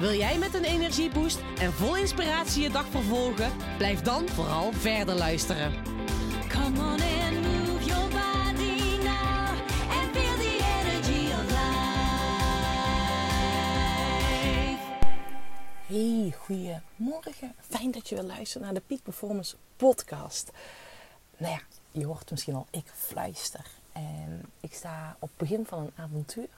Wil jij met een energieboost en vol inspiratie je dag vervolgen? Blijf dan vooral verder luisteren. Come on and move your body now and feel the energy of life. Hey, goedemorgen. Fijn dat je weer luistert naar de Peak Performance podcast. Nou ja, je hoort misschien al, ik fluister. En ik sta op het begin van een avontuur.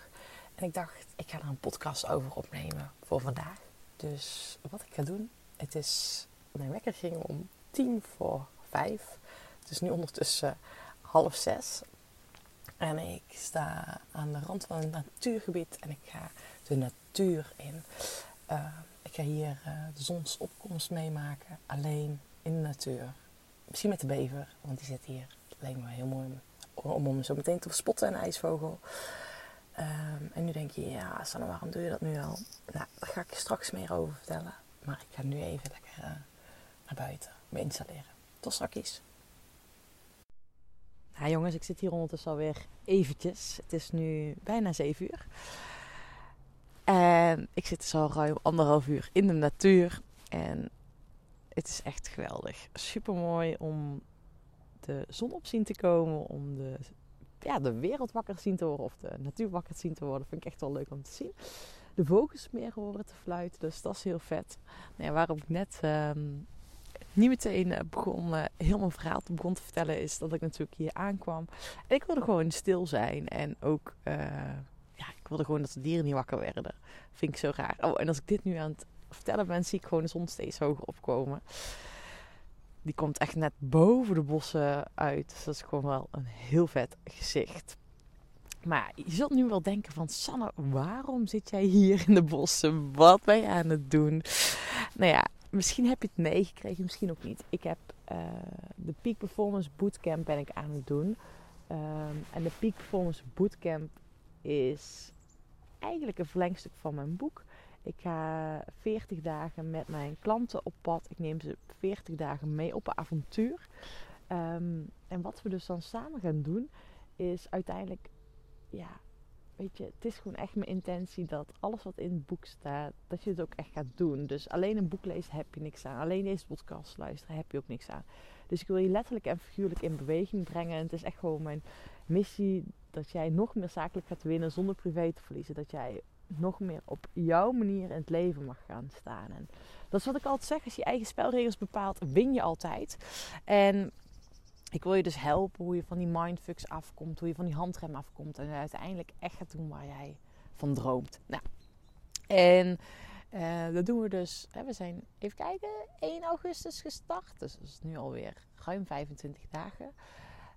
En ik dacht, ik ga er een podcast over opnemen voor vandaag. Dus wat ik ga doen, het is, mijn wekker ging om tien voor vijf. Het is nu ondertussen half zes. En ik sta aan de rand van een natuurgebied en ik ga de natuur in. Uh, ik ga hier uh, de zonsopkomst meemaken, alleen in de natuur. Misschien met de bever, want die zit hier. Lijkt me heel mooi om hem zo meteen te spotten, een ijsvogel. Um, en nu denk je, ja Sanne, waarom doe je dat nu al? Nou, daar ga ik je straks meer over vertellen. Maar ik ga nu even lekker uh, naar buiten me installeren. Tot straks. Ja jongens, ik zit hier ondertussen alweer eventjes. Het is nu bijna 7 uur. En ik zit dus al ruim anderhalf uur in de natuur. En het is echt geweldig. Super mooi om de zon op zien te komen. Om de, ja, de wereld wakker zien te worden. Of de natuur wakker zien te worden. Vind ik echt wel leuk om te zien. De vogels meer horen te fluiten. Dus dat is heel vet. Nou ja, waarop ik net um, niet meteen begon, uh, heel mijn verhaal te begon te vertellen. Is dat ik natuurlijk hier aankwam. En ik wilde gewoon stil zijn. En ook... Uh, ja, ik wilde gewoon dat de dieren niet wakker werden. Vind ik zo raar. Oh, en als ik dit nu aan het vertellen ben, zie ik gewoon de zon steeds hoger opkomen. Die komt echt net boven de bossen uit. Dus dat is gewoon wel een heel vet gezicht. Maar je zult nu wel denken van... Sanne, waarom zit jij hier in de bossen? Wat ben je aan het doen? Nou ja, misschien heb je het meegekregen, misschien ook niet. Ik heb uh, de Peak Performance Bootcamp ben ik aan het doen. Um, en de Peak Performance Bootcamp is eigenlijk een verlengstuk van mijn boek. Ik ga 40 dagen met mijn klanten op pad. Ik neem ze 40 dagen mee op een avontuur. Um, en wat we dus dan samen gaan doen, is uiteindelijk, ja, weet je, het is gewoon echt mijn intentie dat alles wat in het boek staat, dat je het ook echt gaat doen. Dus alleen een boek lezen heb je niks aan. Alleen deze podcast luisteren heb je ook niks aan. Dus ik wil je letterlijk en figuurlijk in beweging brengen. En het is echt gewoon mijn missie dat jij nog meer zakelijk gaat winnen zonder privé te verliezen. Dat jij nog meer op jouw manier in het leven mag gaan staan. En dat is wat ik altijd zeg. Als je eigen spelregels bepaalt, win je altijd. En ik wil je dus helpen hoe je van die mindfucks afkomt. Hoe je van die handrem afkomt. En uiteindelijk echt gaat doen waar jij van droomt. Nou, en uh, dat doen we dus. Hè, we zijn, even kijken, 1 augustus gestart. Dus dat is nu alweer ruim 25 dagen.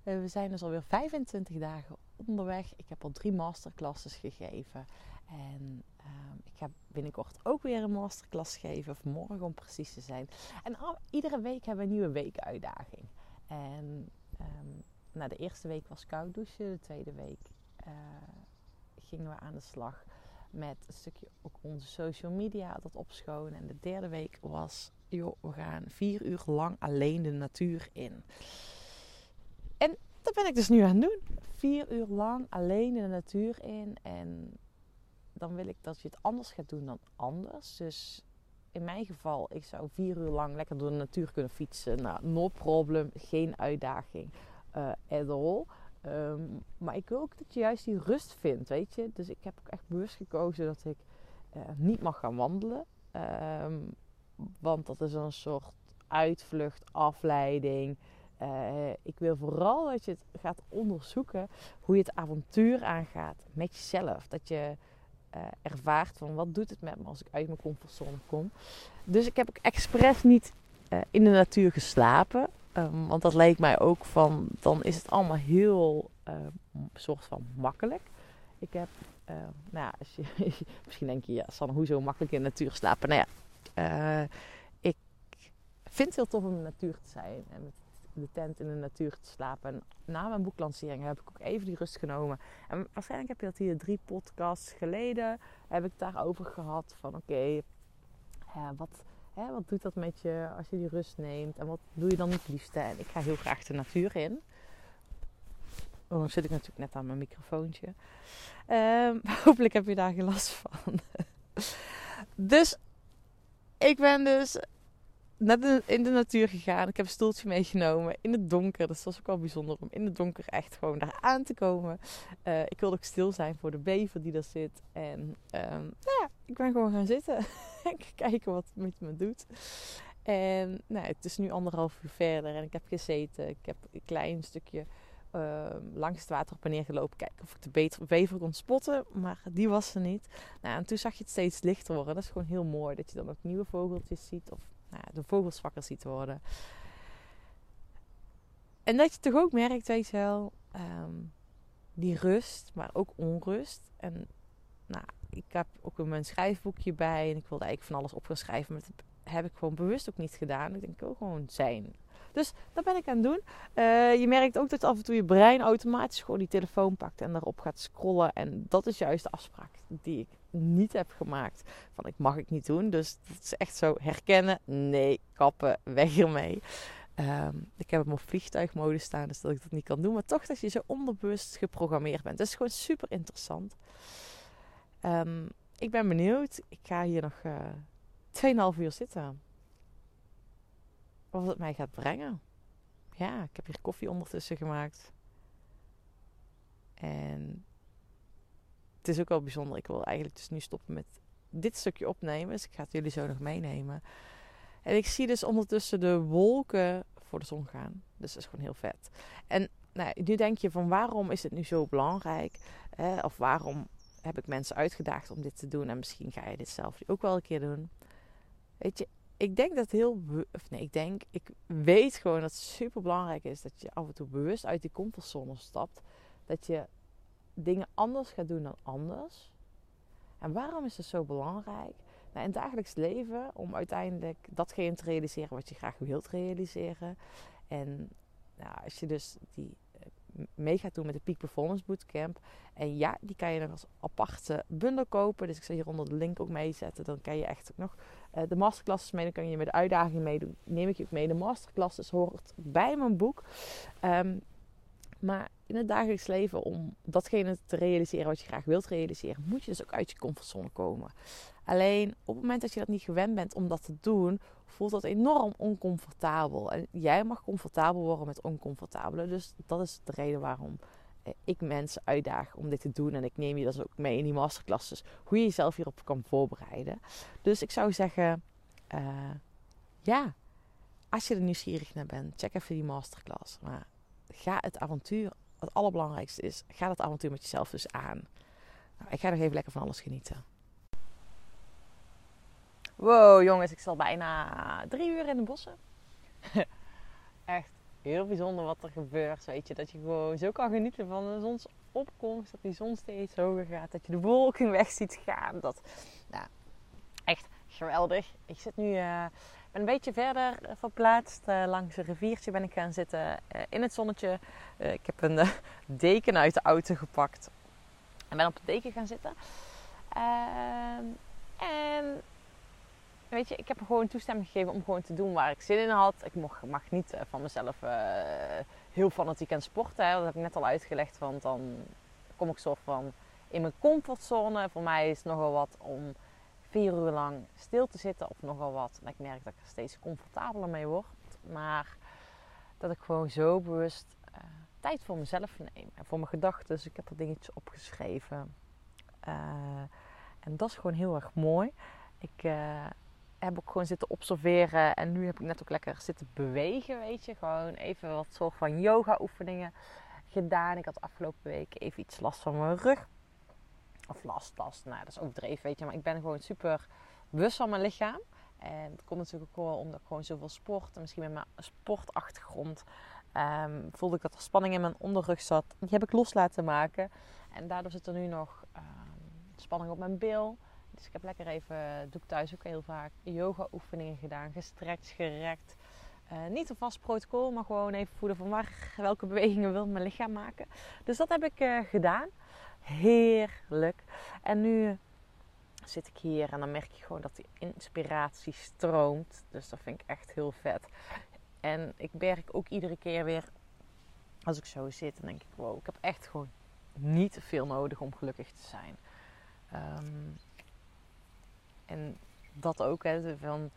Uh, we zijn dus alweer 25 dagen onderweg. Ik heb al drie masterclasses gegeven. En um, ik ga binnenkort ook weer een masterclass geven. Of morgen om precies te zijn. En iedere week hebben we een nieuwe weekuitdaging. En um, nou, de eerste week was koud douchen. De tweede week uh, gingen we aan de slag met een stukje ook onze social media dat opschonen. En de derde week was, joh, we gaan vier uur lang alleen de natuur in. En dat ben ik dus nu aan het doen. Vier uur lang alleen de natuur in. En dan wil ik dat je het anders gaat doen dan anders. Dus in mijn geval, ik zou vier uur lang lekker door de natuur kunnen fietsen. Nou, no problem, geen uitdaging uh, at all. Um, maar ik wil ook dat je juist die rust vindt, weet je. Dus ik heb ook echt bewust gekozen dat ik uh, niet mag gaan wandelen. Um, want dat is een soort uitvlucht, afleiding. Uh, ik wil vooral dat je het gaat onderzoeken hoe je het avontuur aangaat met jezelf. Dat je uh, ervaart van wat doet het met me als ik uit mijn comfortzone kom. Dus ik heb ook expres niet uh, in de natuur geslapen. Um, want dat leek mij ook van, dan is het allemaal heel uh, soort van makkelijk. Ik heb, uh, nou ja, als je, misschien denk je, ja, Sanne, hoezo makkelijk in de natuur slapen? Nou ja, uh, ik vind het heel tof om in de natuur te zijn. En de tent in de natuur te slapen. En na mijn boeklancering heb ik ook even die rust genomen. En waarschijnlijk heb je dat hier drie podcasts geleden. Heb ik daarover gehad. Van oké, wat, wat doet dat met je als je die rust neemt? En wat doe je dan het liefste? En ik ga heel graag de natuur in. Oh, dan zit ik natuurlijk net aan mijn microfoontje. Ehm, hopelijk heb je daar geen last van. dus ik ben dus net in- de natuur gegaan. Ik heb een stoeltje meegenomen in het donker. Dus dat was ook wel bijzonder om in het donker echt gewoon daar aan te komen. Eh, ik wilde ook stil zijn voor de bever die daar zit. En ehm, nou ja, ik ben gewoon gaan zitten. en kijken wat het met me doet. En nou, het is nu anderhalf uur verder en ik heb gezeten. Ik heb een klein stukje ehm, langs het water op en neer gelopen. Kijken of ik de bever kon spotten. Maar die was er niet. Nou, en toen zag je het steeds lichter worden. Dat is gewoon heel mooi. Dat je dan ook nieuwe vogeltjes ziet. Of nou de vogels wakker ziet worden. En dat je toch ook merkt, weet je wel, ehm, die rust, maar ook onrust. En nou, ik heb ook mijn schrijfboekje bij en ik wilde eigenlijk van alles op gaan schrijven, maar dat heb ik gewoon bewust ook niet gedaan. Ik denk, wil gewoon zijn. Dus dat ben ik aan het doen. Eh, je merkt ook dat af en toe je brein automatisch gewoon die telefoon pakt en daarop gaat scrollen. En dat is juist de afspraak die ik niet heb gemaakt. Van ik mag ik niet doen. Dus het is echt zo herkennen. Nee, kappen, weg ermee. Ehm, ik heb hem op vliegtuigmodus staan, dus dat ik dat niet kan doen. Maar toch dat je zo onderbewust geprogrammeerd bent. Dat is gewoon super interessant. Ehm, ik ben benieuwd. Ik ga hier nog eh 2,5 uur zitten. Wat het mij gaat brengen. Ja, ik heb hier koffie ondertussen gemaakt. En het is ook wel bijzonder. Ik wil eigenlijk dus nu stoppen met dit stukje opnemen. Dus ik ga het jullie zo nog meenemen. En ik zie dus ondertussen de wolken voor de zon gaan. Dus dat is gewoon heel vet. En nou, nu denk je van waarom is het nu zo belangrijk? Of waarom heb ik mensen uitgedaagd om dit te doen? En misschien ga je dit zelf ook wel een keer doen. Weet je, ik denk dat heel... Of nee, ik denk... Ik weet gewoon dat het super belangrijk is dat je af en toe bewust uit die comfortzone stapt. Dat je dingen anders gaat doen dan anders. En waarom is het zo belangrijk? Nou, in het dagelijks leven, om uiteindelijk datgene te realiseren wat je graag wilt realiseren. En nou, als je dus die eh, mee gaat doen met de Peak Performance Bootcamp. En ja, die kan je nog als aparte bundel kopen. Dus ik zal hieronder de link ook meezetten. Dan kan je echt ook nog eh, de masterclasses mee. Dan kan je met de uitdaging meedoen. Neem ik je ook mee. De masterclasses hoort bij mijn boek. Ehm, maar in het dagelijks leven, om datgene te realiseren wat je graag wilt realiseren, moet je dus ook uit je comfortzone komen. Alleen op het moment dat je dat niet gewend bent om dat te doen, voelt dat enorm oncomfortabel. En jij mag comfortabel worden met oncomfortabele. Dus dat is de reden waarom eh, ik mensen uitdaag om dit te doen. En ik neem je dus ook mee in die masterclasses. Hoe je jezelf hierop kan voorbereiden. Dus ik zou zeggen, eh, ja, als je er nieuwsgierig naar bent, check even die masterclass. Maar ga het avontuur, het allerbelangrijkste is, ga dat avontuur met jezelf dus aan. Nou, ik ga nog even lekker van alles genieten. Wow, jongens, ik zat bijna drie uur in de bossen. Echt heel bijzonder wat er gebeurt. Weet je, dat je gewoon zo kan genieten van de zonsopkomst. Dat die zon steeds hoger gaat. Dat je de wolken weg ziet gaan. Dat, nou, echt geweldig. Ik zit nu, eh, een beetje verder verplaatst. eh, langs een riviertje ben ik gaan zitten eh, in het zonnetje. Eh, ik heb een eh, deken uit de auto gepakt. En ben op de deken gaan zitten. Ehm, en weet je, ik heb gewoon toestemming gegeven om gewoon te doen waar ik zin in had. Ik mag, niet eh, van mezelf eh, heel fanatiek aan sporten. Dat heb ik net al uitgelegd. Want dan kom ik soort van in mijn comfortzone. Voor mij is het nogal wat om vier uur lang stil te zitten. Of nogal wat. En ik merk dat ik er steeds comfortabeler mee word. Maar dat ik gewoon zo bewust eh, tijd voor mezelf neem. En voor mijn gedachten. Dus ik heb er dingetjes opgeschreven. Eh, en dat is gewoon heel erg mooi. Ik eh, heb ook gewoon zitten observeren. En nu heb ik net ook lekker zitten bewegen, weet je. Gewoon even wat soort van yoga oefeningen gedaan. Ik had afgelopen week even iets last van mijn rug. Of last, last. Nou, dat is overdreven, weet je. Maar ik ben gewoon super bewust van mijn lichaam. En dat komt natuurlijk ook wel omdat ik gewoon zoveel sport. En misschien met mijn sportachtergrond ehm, voelde ik dat er spanning in mijn onderrug zat. Die heb ik los laten maken. En daardoor zit er nu nog ehm, spanning op mijn bil. Dus ik heb lekker even, doe ik thuis ook heel vaak, yoga oefeningen gedaan. Gestrekt, gerekt. Eh, niet een vast protocol, maar gewoon even voelen van waar, welke bewegingen wil mijn lichaam maken. Dus dat heb ik eh, gedaan. Heerlijk. En nu zit ik hier en dan merk je gewoon dat die inspiratie stroomt. Dus dat vind ik echt heel vet. En ik merk ook iedere keer weer, als ik zo zit, dan denk ik, wow, ik heb echt gewoon niet veel nodig om gelukkig te zijn. Ehm, en dat ook, hè, van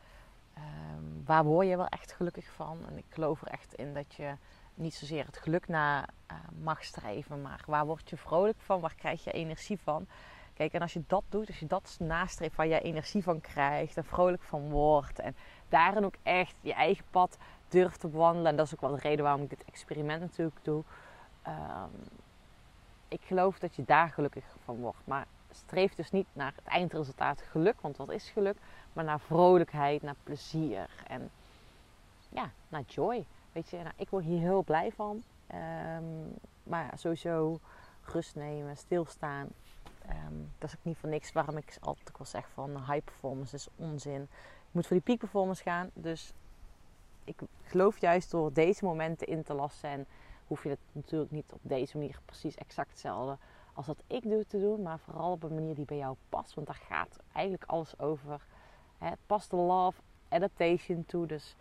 ehm, waar word je wel echt gelukkig van? En ik geloof er echt in dat je niet zozeer het geluk na eh, mag streven, maar waar word je vrolijk van? Waar krijg je energie van? Kijk, en als je dat doet, als je dat nastreeft waar je energie van krijgt en vrolijk van wordt en daarin ook echt je eigen pad durft te bewandelen, en dat is ook wel de reden waarom ik dit experiment natuurlijk doe. Ehm, ik geloof dat je daar gelukkig van wordt. Maar streef dus niet naar het eindresultaat geluk, want wat is geluk? Maar naar vrolijkheid, naar plezier en ja, naar joy. Weet je, nou, ik word hier heel blij van. Ehm, maar sowieso rust nemen, stilstaan. Ehm, dat is ook niet voor niks waarom ik altijd wel zeg van high performance is onzin. Je moet voor die peak performance gaan. Dus ik geloof juist door deze momenten in te lassen. En hoef je het natuurlijk niet op deze manier precies exact hetzelfde als dat ik doe te doen. Maar vooral op een manier die bij jou past. Want daar gaat eigenlijk alles over. Het past de love adaptation toe. Dus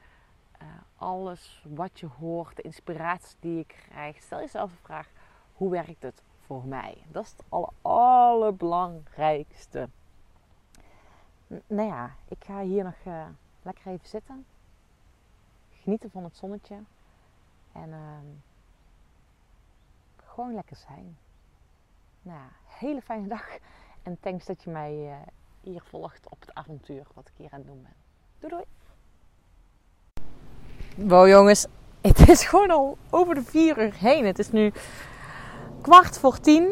alles wat je hoort, de inspiratie die je krijgt. Stel jezelf de vraag, hoe werkt het voor mij? Dat is het aller, allerbelangrijkste. Nou ja, ik ga hier nog uh, lekker even zitten. Genieten van het zonnetje. En uh, gewoon lekker zijn. Nou ja, hele fijne dag. En thanks dat je mij uh, hier volgt op het avontuur wat ik hier aan het doen ben. Doei doei! Wow jongens, het is gewoon al over de 4 uur heen. Het is nu kwart voor 10,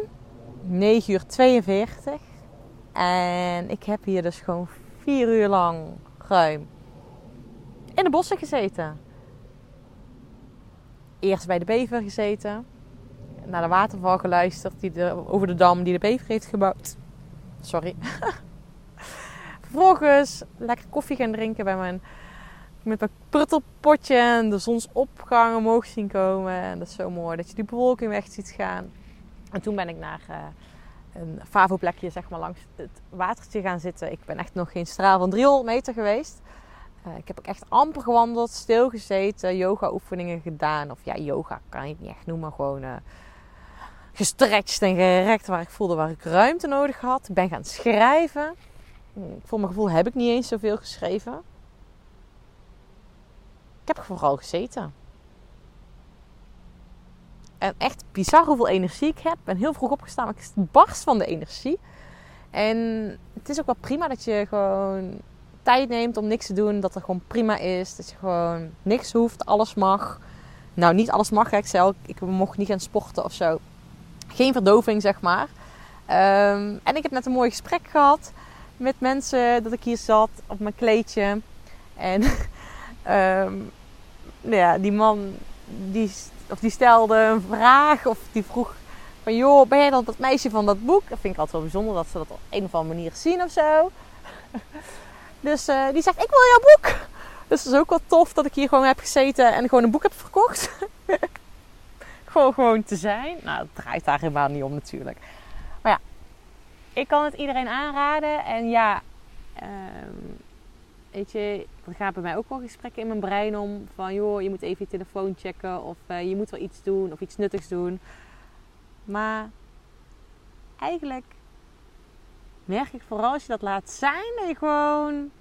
9 uur 42. En ik heb hier dus gewoon 4 uur lang ruim in de bossen gezeten. Eerst bij de bever gezeten. Naar de waterval geluisterd die de, over de dam die de bever heeft gebouwd. Sorry. Vervolgens lekker koffie gaan drinken bij mijn met mijn pruttelpotje en de zonsopgang omhoog zien komen. En dat is zo mooi dat je die bewolking weg ziet gaan. En toen ben ik naar uh, een favo-plekje zeg maar, langs het watertje gaan zitten. Ik ben echt nog geen straal van 300 meter geweest. Uh, ik heb ook echt amper gewandeld, stilgezeten, yoga-oefeningen gedaan. Of ja, yoga kan ik niet echt noemen, gewoon uh, gestretched en gerekt waar ik voelde waar ik ruimte nodig had. Ik ben gaan schrijven. Voor mijn gevoel heb ik niet eens zoveel geschreven. Ik heb vooral gezeten. En echt bizar hoeveel energie ik heb. Ik ben heel vroeg opgestaan, maar ik barst van de energie. En het is ook wel prima dat je gewoon tijd neemt om niks te doen. Dat er gewoon prima is. Dat je gewoon niks hoeft, alles mag. Nou, niet alles mag. Ik zei ik mocht niet gaan sporten of zo. Geen verdoving, zeg maar. Um, en ik heb net een mooi gesprek gehad met mensen dat ik hier zat op mijn kleedje. En um, nou ja, die man die, of die stelde een vraag of die vroeg van joh, ben jij dan dat meisje van dat boek? Dat vind ik altijd wel bijzonder dat ze dat op een of andere manier zien of zo. Dus uh, die zegt, ik wil jouw boek. Dus het is ook wel tof dat ik hier gewoon heb gezeten en gewoon een boek heb verkocht. gewoon, gewoon te zijn. Nou, dat draait daar helemaal niet om natuurlijk. Maar ja, ik kan het iedereen aanraden. En ja, um, weet je, er gaan bij mij ook wel gesprekken in mijn brein om. Van joh, je moet even je telefoon checken. Of uh, je moet wel iets doen. Of iets nuttigs doen. Maar eigenlijk merk ik vooral als je dat laat zijn. Dat je gewoon...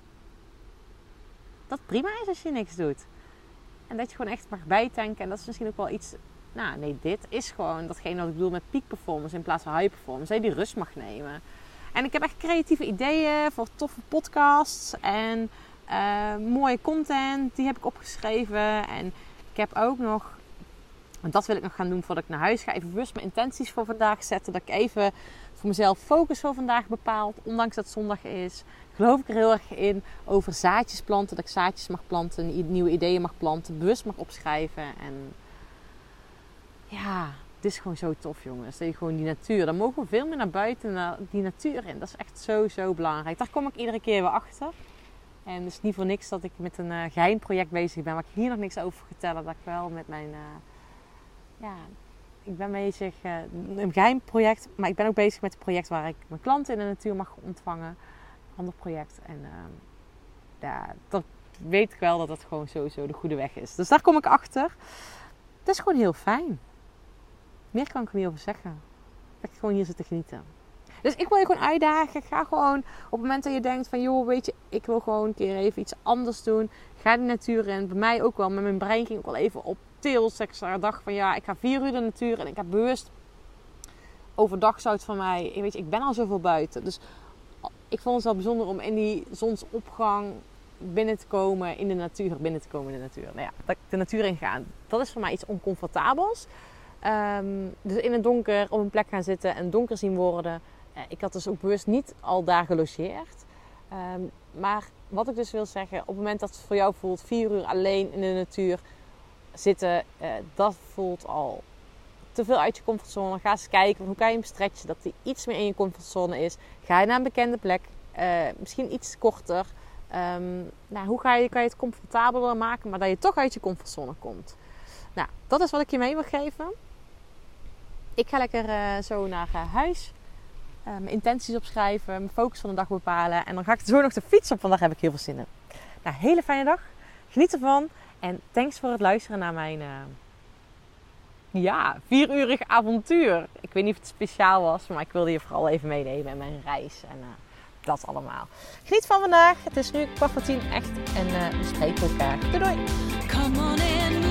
Dat prima is als je niks doet. En dat je gewoon echt mag bijtanken. En dat is misschien ook wel iets... Nou, nee, dit is gewoon datgene wat ik bedoel met peak performance in plaats van high performance. Dat je die rust mag nemen. En ik heb echt creatieve ideeën voor toffe podcasts. En uh, mooie content, die heb ik opgeschreven. En ik heb ook nog, en dat wil ik nog gaan doen voordat ik naar huis ga, even bewust mijn intenties voor vandaag zetten. Dat ik even voor mezelf focus voor vandaag bepaald, ondanks dat het zondag is. Geloof ik er heel erg in over zaadjes planten, dat ik zaadjes mag planten, nieuwe ideeën mag planten, bewust mag opschrijven. En ja, het is gewoon zo tof, jongens. Dat je gewoon die natuur, daar mogen we veel meer naar buiten, naar die natuur in. Dat is echt zo, zo belangrijk. Daar kom ik iedere keer weer achter. En het is niet voor niks dat ik met een eh, geheim project bezig ben, waar ik hier nog niks over vertellen. Dat ik wel met mijn, eh, ja, ik ben bezig, eh, een geheim project, maar ik ben ook bezig met een project waar ik mijn klanten in de natuur mag ontvangen. Een ander project. En ehm, ja, dat weet ik wel dat dat gewoon sowieso de goede weg is. Dus daar kom ik achter. Het is gewoon heel fijn. Meer kan ik er niet over zeggen. Dat ik gewoon hier zit te genieten. Dus ik wil je gewoon uitdagen. Ga gewoon op het moment dat je denkt van... joh, weet je, ik wil gewoon een keer even iets anders doen. Ga de natuur in. Bij mij ook wel. Met mijn brein ging ook wel even op tils. Ik dacht van ja, ik ga vier uur de natuur. En ik heb bewust... Overdag zou het van mij... Weet je, ik ben al zoveel buiten. Dus ik vond het wel bijzonder om in die zonsopgang binnen te komen in de natuur. Binnen te komen in de natuur. Nou ja, ik de natuur in ga. Dat is voor mij iets oncomfortabels. Ehm, dus in het donker op een plek gaan zitten en donker zien worden. Eh, ik had dus ook bewust niet al daar gelogeerd. Ehm, maar wat ik dus wil zeggen, op het moment dat het voor jou voelt, vier uur alleen in de natuur zitten, eh, dat voelt al te veel uit je comfortzone. Ga eens kijken hoe kan je hem stretchen, dat hij iets meer in je comfortzone is. Ga je naar een bekende plek, eh, misschien iets korter. Ehm, nou, hoe ga je, kan je het comfortabeler maken, maar dat je toch uit je comfortzone komt. Nou, dat is wat ik je mee wil geven. Ik ga lekker zo naar huis. Mijn intenties opschrijven, mijn focus van de dag bepalen. En dan ga ik zo nog de fiets op, want daar heb ik heel veel zin in. Nou, hele fijne dag. Geniet ervan. En thanks voor het luisteren naar mijn eh, ja, vierurig avontuur. Ik weet niet of het speciaal was, maar ik wilde je vooral even meenemen in mijn reis. En eh, dat allemaal. Geniet van vandaag. Het is nu kwart voor tien echt. En eh, we spreken elkaar. Doei doei. Come on body.